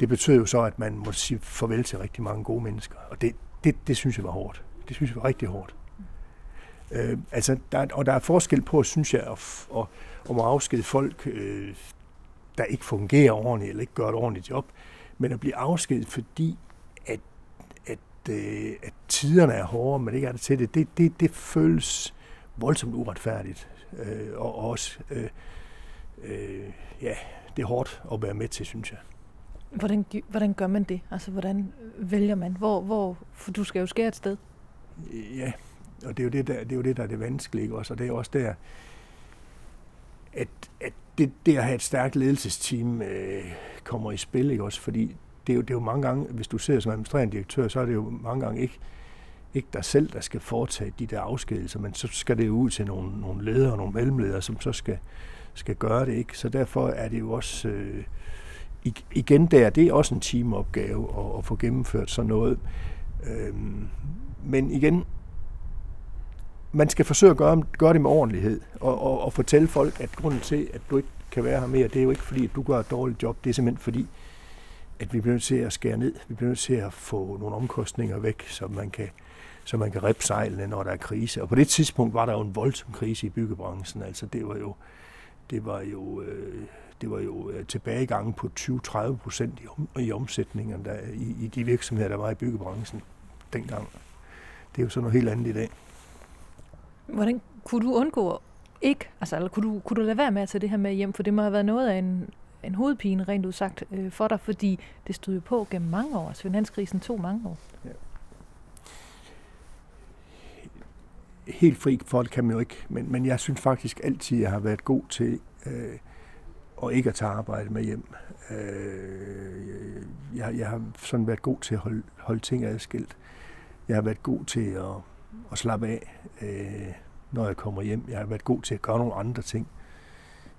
det betød jo så, at man måtte sige farvel til rigtig mange gode mennesker. Og det, det, det synes jeg var hårdt. Det synes jeg var rigtig hårdt. Øh, altså, der, og der er forskel på, synes jeg, at, at, at at afskede folk, øh, der ikke fungerer ordentligt, eller ikke gør et ordentligt job, men at blive afskedet, fordi at, at, øh, at tiderne er hårde, men ikke er det til det, det, det, det føles voldsomt uretfærdigt øh, og også, øh, øh, ja, det er hårdt at være med til, synes jeg. Hvordan, hvordan gør man det? Altså, hvordan vælger man? Hvor, hvor, for du skal jo skære et sted. Ja, og det er jo det, der, det, er jo det, der er det vanskelige også, og det er også der, at, at det, det at have et stærkt ledelsesteam øh, kommer i spil, ikke også? Fordi det er, jo, det er jo mange gange, hvis du sidder som administrerende direktør, så er det jo mange gange ikke ikke dig selv, der skal foretage de der afskedelser, men så skal det jo ud til nogle, nogle ledere, nogle mellemledere, som så skal, skal gøre det. ikke. Så derfor er det jo også, øh, igen der, det er også en teamopgave at, at få gennemført sådan noget. Øhm, men igen, man skal forsøge at gøre, gøre det med ordentlighed, og, og, og fortælle folk, at grunden til, at du ikke kan være her mere, det er jo ikke fordi, at du gør et dårligt job, det er simpelthen fordi, at vi bliver nødt til at skære ned. Vi bliver nødt til at få nogle omkostninger væk, så man kan, så man kan rippe sejlene, når der er krise. Og på det tidspunkt var der jo en voldsom krise i byggebranchen. Altså det var jo, det var jo, øh, det var jo øh, tilbagegang på 20-30 procent i, om, i omsætningen der, i, i de virksomheder, der var i byggebranchen dengang. Det er jo sådan noget helt andet i dag. Hvordan kunne du undgå ikke, altså eller kunne du, kunne du lade være med at tage det her med hjem, for det må have været noget af en, en hovedpine, rent udsagt, øh, for dig, fordi det stod jo på gennem mange år. Altså finanskrisen tog mange år. Ja. helt fri for det kan man jo ikke, men, men jeg synes faktisk altid, jeg har været god til øh, og ikke at tage arbejde med hjem. Øh, jeg, jeg har sådan været god til at holde, holde ting adskilt. Jeg har været god til at, at slappe af, øh, når jeg kommer hjem. Jeg har været god til at gøre nogle andre ting.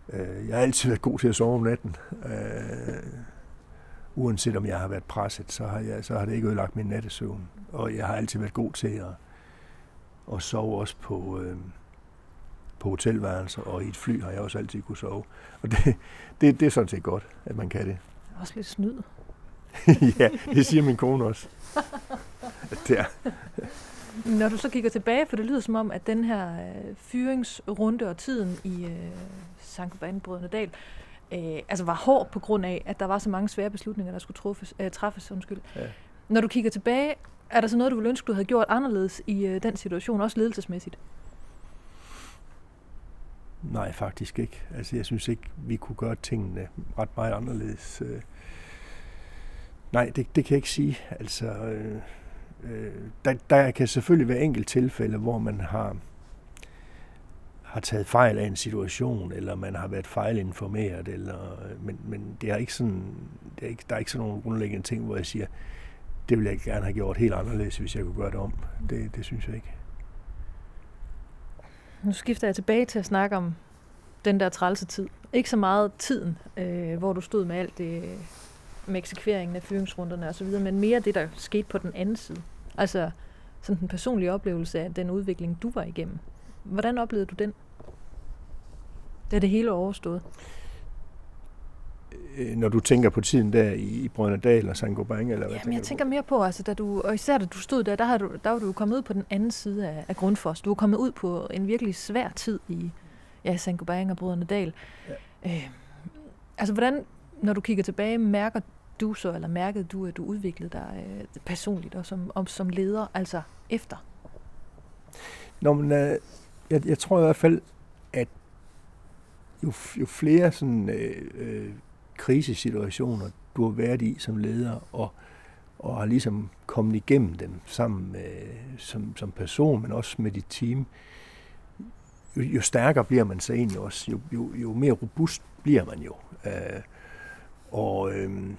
Øh, jeg har altid været god til at sove om natten. Øh, uanset om jeg har været presset, så har, jeg, så har det ikke ødelagt min nattesøvn. Og jeg har altid været god til at, og sove også på, øh, på hotelværelser, og i et fly har jeg også altid kunne sove. Og det, det, det er sådan set godt, at man kan det. Også lidt snyd. ja, det siger min kone også. det er. Når du så kigger tilbage, for det lyder som om, at den her øh, fyringsrunde og tiden i øh, Sankt Brødrene Dal, øh, altså var hård på grund af, at der var så mange svære beslutninger, der skulle truffes, øh, træffes. Undskyld. Ja. Når du kigger tilbage, er der så noget, du ville ønske, du havde gjort anderledes i øh, den situation, også ledelsesmæssigt? Nej, faktisk ikke. Altså, jeg synes ikke, vi kunne gøre tingene ret meget anderledes. Øh. Nej, det, det kan jeg ikke sige. Altså, øh, øh, der, der kan selvfølgelig være enkelte tilfælde, hvor man har har taget fejl af en situation, eller man har været fejlinformeret, eller, men, men det er ikke sådan, det er ikke, der er ikke sådan nogle grundlæggende ting, hvor jeg siger, det ville jeg gerne have gjort helt anderledes, hvis jeg kunne gøre det om. Det, det synes jeg ikke. nu skifter jeg tilbage til at snakke om den der trælse tid. Ikke så meget tiden, øh, hvor du stod med alt det med eksekveringen af fyringsrunderne osv., men mere det, der skete på den anden side. Altså sådan den personlige oplevelse af den udvikling, du var igennem. Hvordan oplevede du den? Da det hele overstået? Øh, når du tænker på tiden der i Brønderdal og Saint-Gobain, eller hvad Jamen, jeg tænker mere på, altså, da du, og især da du stod der, der, har du, der var du kommet ud på den anden side af, af Grundfos. Du var kommet ud på en virkelig svær tid i ja, Saint-Gobain og Brønderdal. Ja. Øh, altså, hvordan, når du kigger tilbage, mærker du så, eller mærkede du, at du udviklede dig øh, personligt og som, og som leder, altså efter? Nå, men øh, jeg, jeg tror i hvert fald, at jo, jo flere sådan, øh, øh, krisesituationer, du har været i som leder, og, og har ligesom kommet igennem dem sammen med, som, som person, men også med dit team, jo, jo stærkere bliver man så egentlig også, jo, jo, jo mere robust bliver man jo. Øh, og, øh,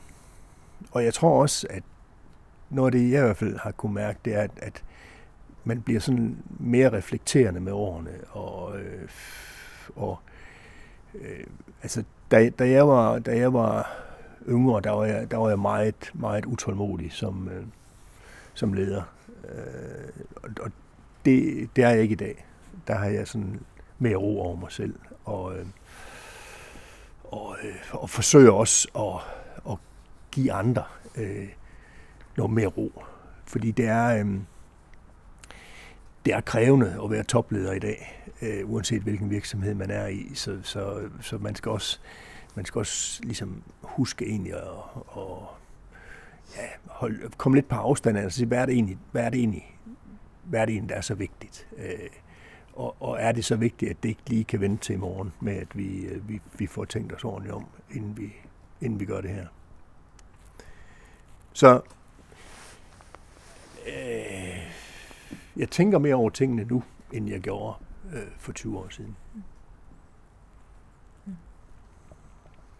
og jeg tror også, at noget af det, jeg i hvert fald har kunne mærke, det er, at, at man bliver sådan mere reflekterende med årene, og, øh, og øh, altså, da, da, jeg var, da jeg var yngre, der var jeg, der var jeg meget, meget utålmodig som, øh, som leder. Øh, og og det, det er jeg ikke i dag. Der har jeg sådan mere ro over mig selv, og, øh, og, øh, og forsøger også at, at give andre øh, noget mere ro. Fordi det er, øh, det er krævende at være topleder i dag, øh, uanset hvilken virksomhed man er i. Så, så, så man skal også, man skal også ligesom huske egentlig at, at ja, holde, komme lidt på afstand, altså sige, hvad er det egentlig, hvad er det egentlig, hvad er det egentlig, der er så vigtigt? Øh, og, og er det så vigtigt, at det ikke lige kan vente til i morgen med, at vi, øh, vi, vi får tænkt os ordentligt om, inden vi, inden vi gør det her? Så øh, jeg tænker mere over tingene nu, end jeg gjorde øh, for 20 år siden.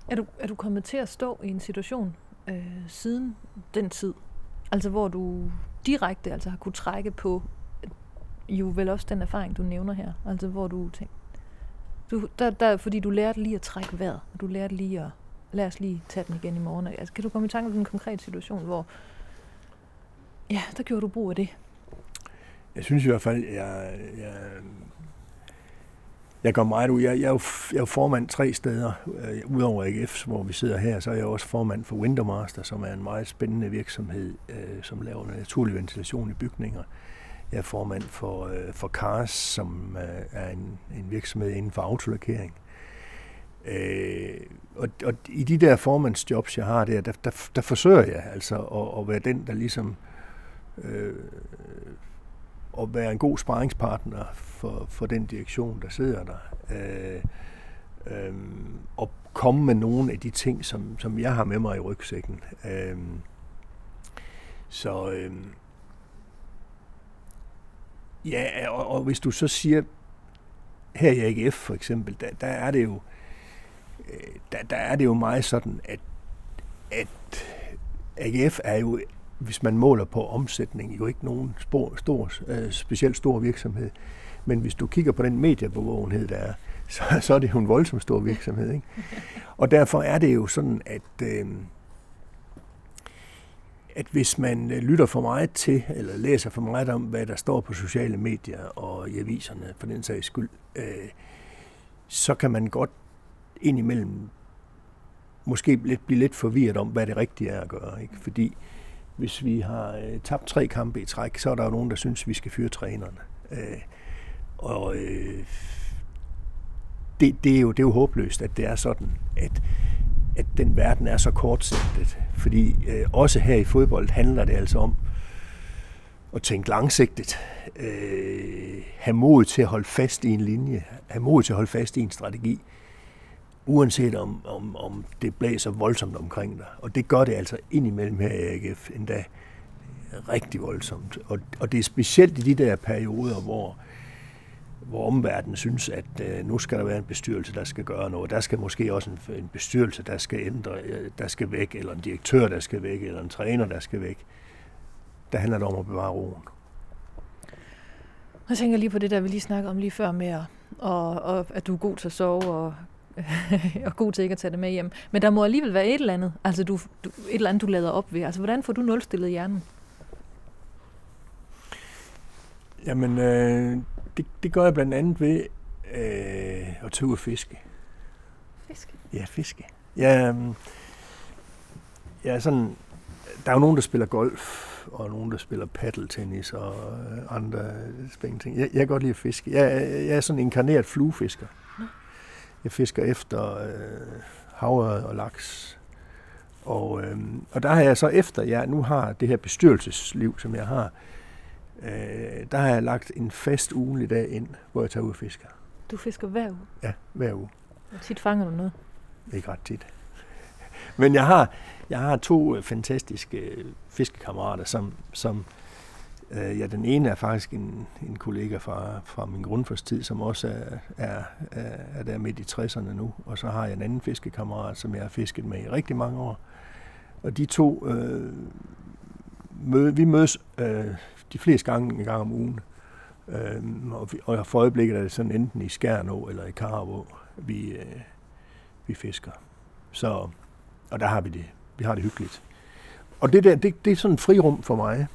Er du, er du kommet til at stå i en situation øh, siden den tid, altså hvor du direkte altså har kunne trække på jo vel også den erfaring, du nævner her, altså hvor du tænkte, du, der, der, fordi du lærte lige at trække vejret, og du lærte lige at, lad os lige tage den igen i morgen. Altså, kan du komme i tanke om en konkret situation, hvor, ja, der gjorde du brug af det? Jeg synes i hvert fald, jeg, jeg, jeg går meget ud. Jeg, jeg, er jo, jeg er jo formand tre steder, øh, udover AGF, hvor vi sidder her, så er jeg også formand for Wintermaster, som er en meget spændende virksomhed, øh, som laver naturlig ventilation i bygninger. Jeg er formand for, øh, for Cars, som øh, er en, en virksomhed inden for autolakering. Øh, og, og i de der formandsjobs, jeg har der, der, der, der forsøger jeg altså at, at være den, der ligesom øh, at være en god sparringspartner for, for den direktion, der sidder der. Øh, øh, og komme med nogle af de ting, som, som jeg har med mig i rygsækken. Øh, så øh, ja, og, og hvis du så siger, her i AGF for eksempel, der, der er det jo øh, Øh, der, der er det jo meget sådan, at, at AGF er jo hvis man måler på omsætning, jo ikke nogen spor, stor, øh, specielt stor virksomhed. Men hvis du kigger på den mediebevågenhed, der er, så, så er det jo en voldsomt stor virksomhed. Ikke? Og derfor er det jo sådan, at, øh, at hvis man øh, lytter for meget til, eller læser for meget om, hvad der står på sociale medier og i aviserne, for den sags skyld, øh, så kan man godt indimellem måske lidt, blive lidt forvirret om, hvad det rigtige er at gøre. Ikke? Fordi hvis vi har øh, tabt tre kampe i træk, så er der jo nogen, der synes, vi skal fyre trænerne. Øh, og øh, det, det, er jo, det er jo håbløst, at det er sådan, at, at den verden er så kortsigtet. Fordi øh, også her i fodbold handler det altså om at tænke langsigtet. Øh, have mod til at holde fast i en linje. Have mod til at holde fast i en strategi. Øh, uanset om, om, om det blæser voldsomt omkring dig. Og det gør det altså indimellem her i AGF endda rigtig voldsomt. Og, og det er specielt i de der perioder, hvor, hvor omverdenen synes, at øh, nu skal der være en bestyrelse, der skal gøre noget. Der skal måske også en, en bestyrelse, der skal ændre, øh, der skal væk, eller en direktør, der skal væk, eller en træner, der skal væk. Der handler det om at bevare roen. Jeg tænker lige på det der, vi lige snakkede om lige før med at og, og at du er god til at sove, og, og god til ikke at tage det med hjem. Men der må alligevel være et eller andet, altså du, du, et eller andet, du lader op ved. Altså, hvordan får du nulstillet hjernen? Jamen, øh, det, det gør jeg blandt andet ved øh, at tage ud og fiske. Fiske? Ja, fiske. Ja, øh, ja, sådan, der er jo nogen, der spiller golf, og nogen, der spiller paddeltennis og øh, andre spændende ting. Jeg, jeg kan godt lide at fiske. Jeg, jeg er sådan en inkarneret fluefisker. Jeg fisker efter øh, havre og laks. Og, øh, og der har jeg så efter, jeg nu har det her bestyrelsesliv, som jeg har, øh, der har jeg lagt en fast ugenlig dag ind, hvor jeg tager ud og fisker. Du fisker hver uge? Ja, hver uge. Hvor tit fanger du noget? Ikke ret tit. Men jeg har, jeg har to fantastiske fiskekammerater, som, som øh, ja, den ene er faktisk en, en kollega fra, fra min grundforstid, som også er, er, er, der midt i 60'erne nu. Og så har jeg en anden fiskekammerat, som jeg har fisket med i rigtig mange år. Og de to, øh, møde, vi mødes øh, de fleste gange en gang om ugen. Øh, og, vi, og for øjeblikket er det sådan enten i Skærnå eller i Karabå, vi, øh, vi fisker. Så, og der har vi det. Vi har det hyggeligt. Og det der, det, det er sådan en frirum for mig.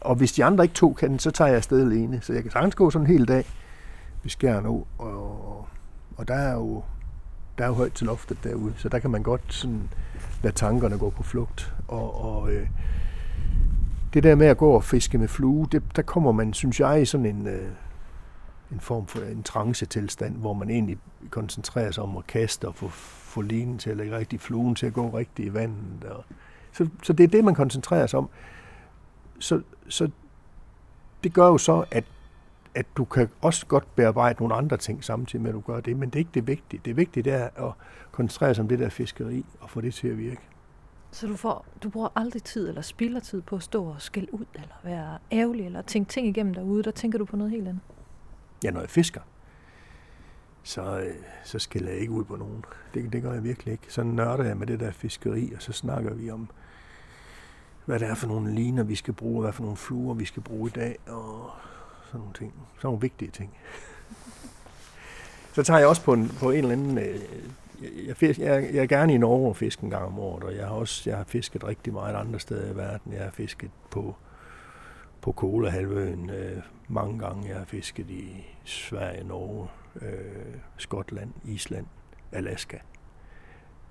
Og hvis de andre ikke tog kan, så tager jeg afsted alene. Så jeg kan sagtens gå sådan en hel dag ved Skjern Og, og der er jo der er jo højt til loftet derude, så der kan man godt sådan lade tankerne gå på flugt. Og, og øh, det der med at gå og fiske med flue, det, der kommer man, synes jeg, i sådan en, øh, en form for en trance-tilstand, hvor man egentlig koncentrerer sig om at kaste og få, få linen til at lægge rigtig fluen til at gå rigtig i vandet. Og, så, så det er det, man koncentrerer sig om. Så, så det gør jo så, at, at du kan også godt bearbejde nogle andre ting samtidig med, at du gør det, men det er ikke det vigtige. Det vigtige det er at koncentrere sig om det der fiskeri og få det til at virke. Så du, får, du bruger aldrig tid eller spilder tid på at stå og skælde ud, eller være ærgerlig, eller tænke ting igennem derude. Der tænker du på noget helt andet. Ja, når jeg fisker, så, øh, så skælder jeg ikke ud på nogen. Det, det gør jeg virkelig ikke. Så nørder jeg med det der fiskeri, og så snakker vi om, hvad det er for nogle liner, vi skal bruge, hvad for nogle fluer, vi skal bruge i dag, og sådan nogle ting. Sådan nogle vigtige ting. Så tager jeg også på en, på en eller anden... Øh, jeg, fisk, jeg, jeg er gerne i Norge og fiske en gang om året, og jeg har også jeg har fisket rigtig meget andre steder i verden. Jeg har fisket på, på Kolahalvøen øh, mange gange. Jeg har fisket i Sverige, Norge, øh, Skotland, Island, Alaska.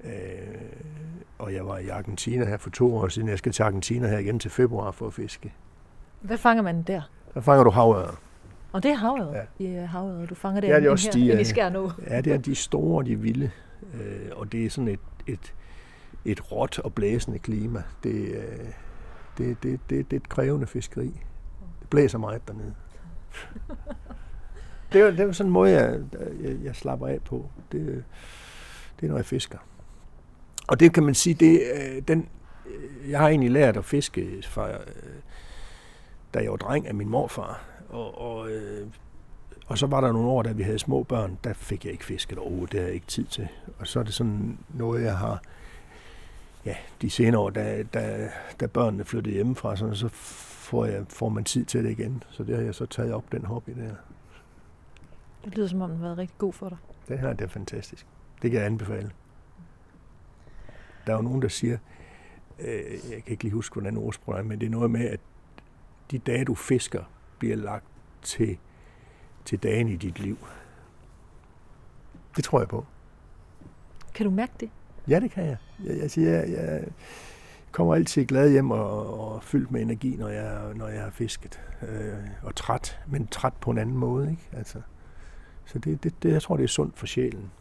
Øh, og jeg var i Argentina her for to år siden. Jeg skal til Argentina her igen til februar for at fiske. Hvad fanger man der? Der fanger du havørred. Og det er havørred? Ja. I havørred. Du fanger det, ja, det er også her, de, i Skærnå. Ja, det er de store, de vilde. Øh, og det er sådan et, et, et råt og blæsende klima. Det, øh, det, det, det, det er et krævende fiskeri. Det blæser meget dernede. det, er, det er sådan en måde, jeg, jeg, jeg slapper af på. Det, det er, når jeg fisker. Og det kan man sige, det, øh, den, jeg har egentlig lært at fiske fra, da jeg var dreng af min morfar. Og, og, øh, og så var der nogle år, da vi havde små børn, der fik jeg ikke fisket overhovedet. Det havde jeg ikke tid til. Og så er det sådan noget, jeg har... Ja, de senere år, da, da, da børnene flyttede hjemmefra, så, så får, jeg, får man tid til det igen. Så det har jeg så taget op, den hobby der. Det lyder som om, den har været rigtig god for dig. Det her det er fantastisk. Det kan jeg anbefale. Der er jo nogen, der siger, øh, jeg kan ikke lige huske, hvordan ordsproget er, men det er noget med, at de dage, du fisker, bliver lagt til, til dagen i dit liv. Det tror jeg på. Kan du mærke det? Ja, det kan jeg. Jeg, jeg, siger, jeg, jeg kommer altid glad hjem og, og fyldt med energi, når jeg, når jeg har fisket. Øh, og træt, men træt på en anden måde. Ikke? Altså, så det, det, det, jeg tror, det er sundt for sjælen.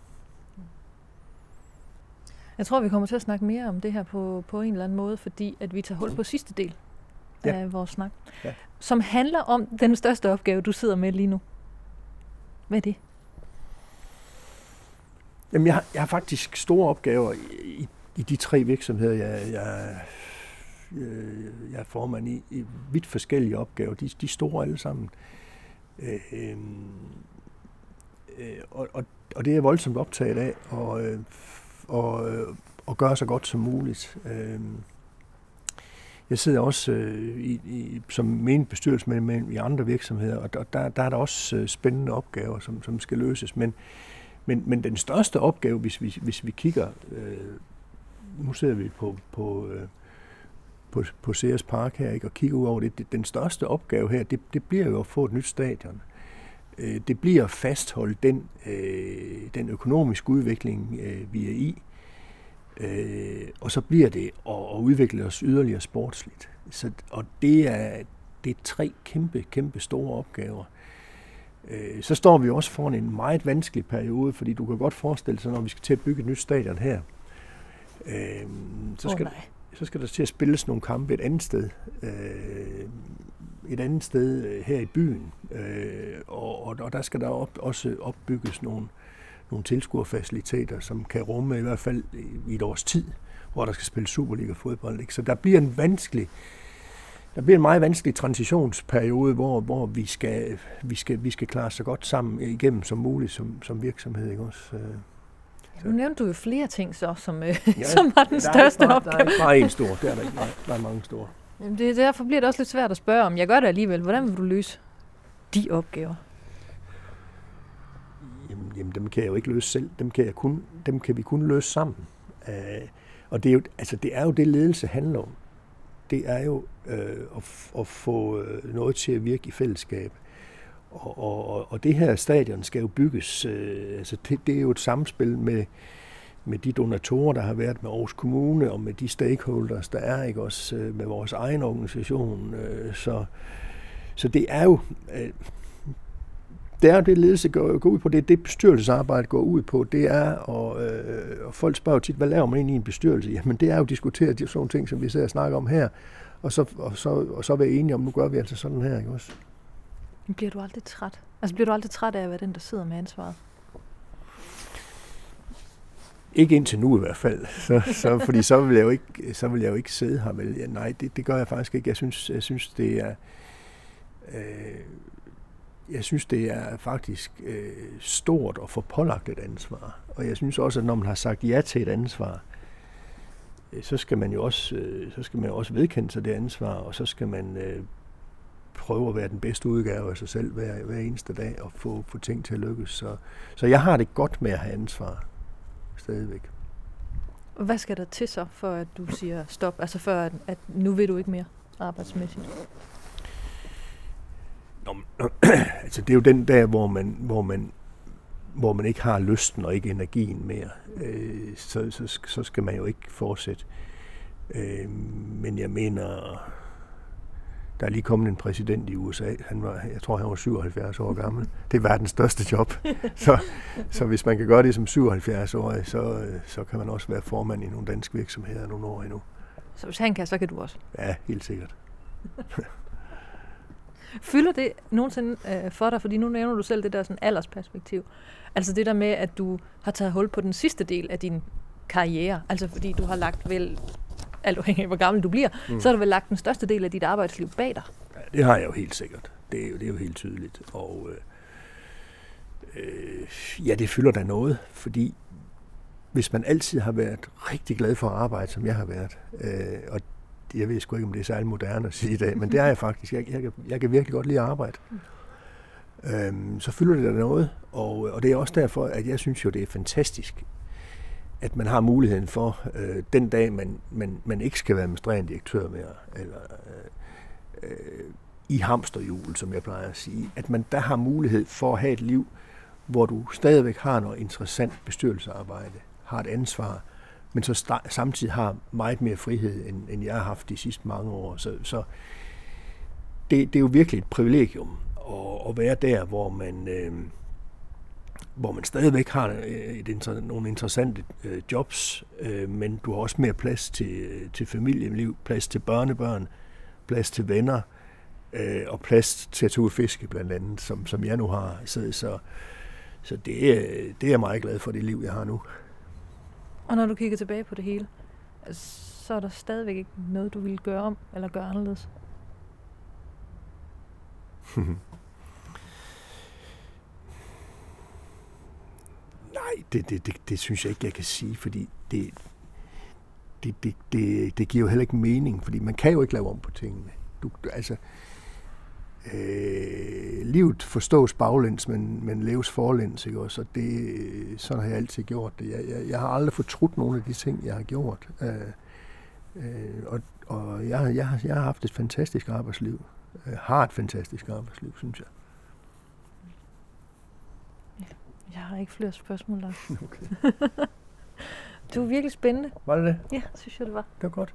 Jeg tror, vi kommer til at snakke mere om det her på, på en eller anden måde, fordi at vi tager hul på sidste del ja. af vores snak, ja. som handler om den største opgave, du sidder med lige nu. Hvad er det? Jamen, jeg har, jeg har faktisk store opgaver i, i, de tre virksomheder, jeg, jeg, jeg, jeg er formand i. i vidt forskellige opgaver. De, de er store alle sammen. Øh, øh, og, og, og det er jeg voldsomt optaget af, og, øh, og, øh, og gøre så godt som muligt. Øh, jeg sidder også øh, i, i, som menigt bestyrelsesmedlem i andre virksomheder, og der, der er der også øh, spændende opgaver, som, som skal løses. Men, men, men den største opgave, hvis vi, hvis vi kigger, øh, nu sidder vi på, på, øh, på, på Ceres Park her, ikke, og kigger ud over det, det, den største opgave her, det, det bliver jo at få et nyt stadion. Øh, det bliver at fastholde den, øh, den økonomiske udvikling, øh, vi er i, øh, og så bliver det at, at udvikle os yderligere sportsligt. Så, og det er, det er tre kæmpe, kæmpe store opgaver. Øh, så står vi også foran en meget vanskelig periode, fordi du kan godt forestille sig, når vi skal til at bygge et nyt stadion her, øh, så, skal, oh, så skal der til at spilles nogle kampe et andet sted. Øh, et andet sted øh, her i byen, øh, og, og, og der skal der op, også opbygges nogle, nogle tilskuerfaciliteter, som kan rumme i hvert fald i et års tid, hvor der skal spille Superliga-fodbold. Ikke? Så der bliver en vanskelig der bliver en meget vanskelig transitionsperiode, hvor, hvor vi, skal, vi, skal, vi skal klare så godt sammen igennem som muligt som, som virksomhed. Ikke også? Øh, så. Nu nævnte du jo flere ting så, som, øh, ja, som var den største er bare, opgave. Der er ikke bare en stor, der er der ikke. Der er mange store. Jamen det, derfor bliver det også lidt svært at spørge om. Jeg gør det alligevel. Hvordan vil du løse de opgaver? Jamen, jamen dem kan jeg jo ikke løse selv. Dem kan, jeg kun, dem kan vi kun løse sammen. Uh, og det er, jo, altså, det er jo det, ledelse handler om. Det er jo uh, at, at få øh, noget til at virke i fællesskab. Og, og, og det her stadion skal jo bygges. Uh, altså det, det er jo et samspil med, med de donatorer, der har været med Aarhus Kommune, og med de stakeholders, der er, ikke også med vores egen organisation. Så, så det er jo... Det er det, ledelse går, går ud på, det er det bestyrelsesarbejde går ud på, det er, og, øh, og folk spørger tit, hvad laver man egentlig i en bestyrelse? Jamen det er jo at diskutere de sådan ting, som vi sidder og snakker om her, og så, og så, og så være enige om, nu gør vi altså sådan her, ikke også? Bliver du aldrig træt? Altså bliver du aldrig træt af at være den, der sidder med ansvaret? Ikke indtil nu i hvert fald, så, så, fordi så vil, jeg jo ikke, så vil jeg jo ikke sidde her. Vel? Ja, nej, det, det gør jeg faktisk ikke. Jeg synes, jeg synes det er... Øh, Øh, jeg synes, det er faktisk øh, stort at få pålagt et ansvar. Og jeg synes også, at når man har sagt ja til et ansvar, øh, så skal man jo også, øh, så skal man også vedkende sig det ansvar, og så skal man øh, prøve at være den bedste udgave af sig selv hver, hver eneste dag og få, få ting til at lykkes. Så, så jeg har det godt med at have ansvar stadigvæk. Hvad skal der til så, for at du siger stop? Altså før, at, at nu vil du ikke mere arbejdsmæssigt? Nå, nå, altså det er jo den der, hvor man, hvor man, hvor man ikke har lysten og ikke energien mere. Øh, så, så, så skal man jo ikke fortsætte. Øh, men jeg mener, der er lige kommet en præsident i USA. Han var, jeg tror, han var 77 år gammel. Det er verdens største job. Så, så hvis man kan gøre det som 77-årig, så, så kan man også være formand i nogle danske virksomheder nogle år endnu. Så hvis han kan, så kan du også? Ja, helt sikkert. Fylder det nogensinde øh, for dig? Fordi nu nævner du selv det der sådan aldersperspektiv. Altså det der med, at du har taget hul på den sidste del af din karriere. Altså fordi du har lagt vel, alt afhængig af hvor gammel du bliver, mm. så har du vel lagt den største del af dit arbejdsliv bag dig. Ja, det har jeg jo helt sikkert. Det er jo, det er jo helt tydeligt. Og øh, øh, ja, det fylder da noget, fordi hvis man altid har været rigtig glad for at arbejde, som jeg har været, øh, og jeg ved sgu ikke, om det er særlig moderne at sige i dag, men det er jeg faktisk. Jeg, jeg, jeg kan virkelig godt lide at arbejde. Øhm, så fylder det der noget, og, og det er også derfor, at jeg synes jo, det er fantastisk, at man har muligheden for, øh, den dag man, man, man ikke skal være administrerende direktør mere, eller øh, øh, i hamsterhjul, som jeg plejer at sige, at man der har mulighed for at have et liv, hvor du stadigvæk har noget interessant bestyrelsearbejde, har et ansvar, men så samtidig har meget mere frihed, end, end jeg har haft de sidste mange år. Så, så det, det er jo virkelig et privilegium at, at være der, hvor man, øh, hvor man stadigvæk har øh, et, et, nogle interessante øh, jobs, øh, men du har også mere plads til, øh, til familieliv, plads til børnebørn, plads til venner, øh, og plads til at tage fiske blandt andet, som, som jeg nu har. Så, så, så det, det er jeg meget glad for, det liv, jeg har nu. Og når du kigger tilbage på det hele, så er der stadigvæk ikke noget, du ville gøre om eller gøre anderledes? Nej, det, det, det, det synes jeg ikke, jeg kan sige, fordi det, det, det, det, det giver jo heller ikke mening, fordi man kan jo ikke lave om på tingene. Du, du, altså, øh, livet forstås baglæns, men, men leves forlæns, ikke også? Og det, sådan har jeg altid gjort det. Jeg, jeg, jeg har aldrig fortrudt nogle af de ting, jeg har gjort. Øh, øh, og og jeg, jeg, jeg har haft et fantastisk arbejdsliv. Jeg har et fantastisk arbejdsliv, synes jeg. Jeg har ikke flere spørgsmål, Lars. Okay. det var virkelig spændende. Var det det? Ja, synes jeg, det var. Det var godt.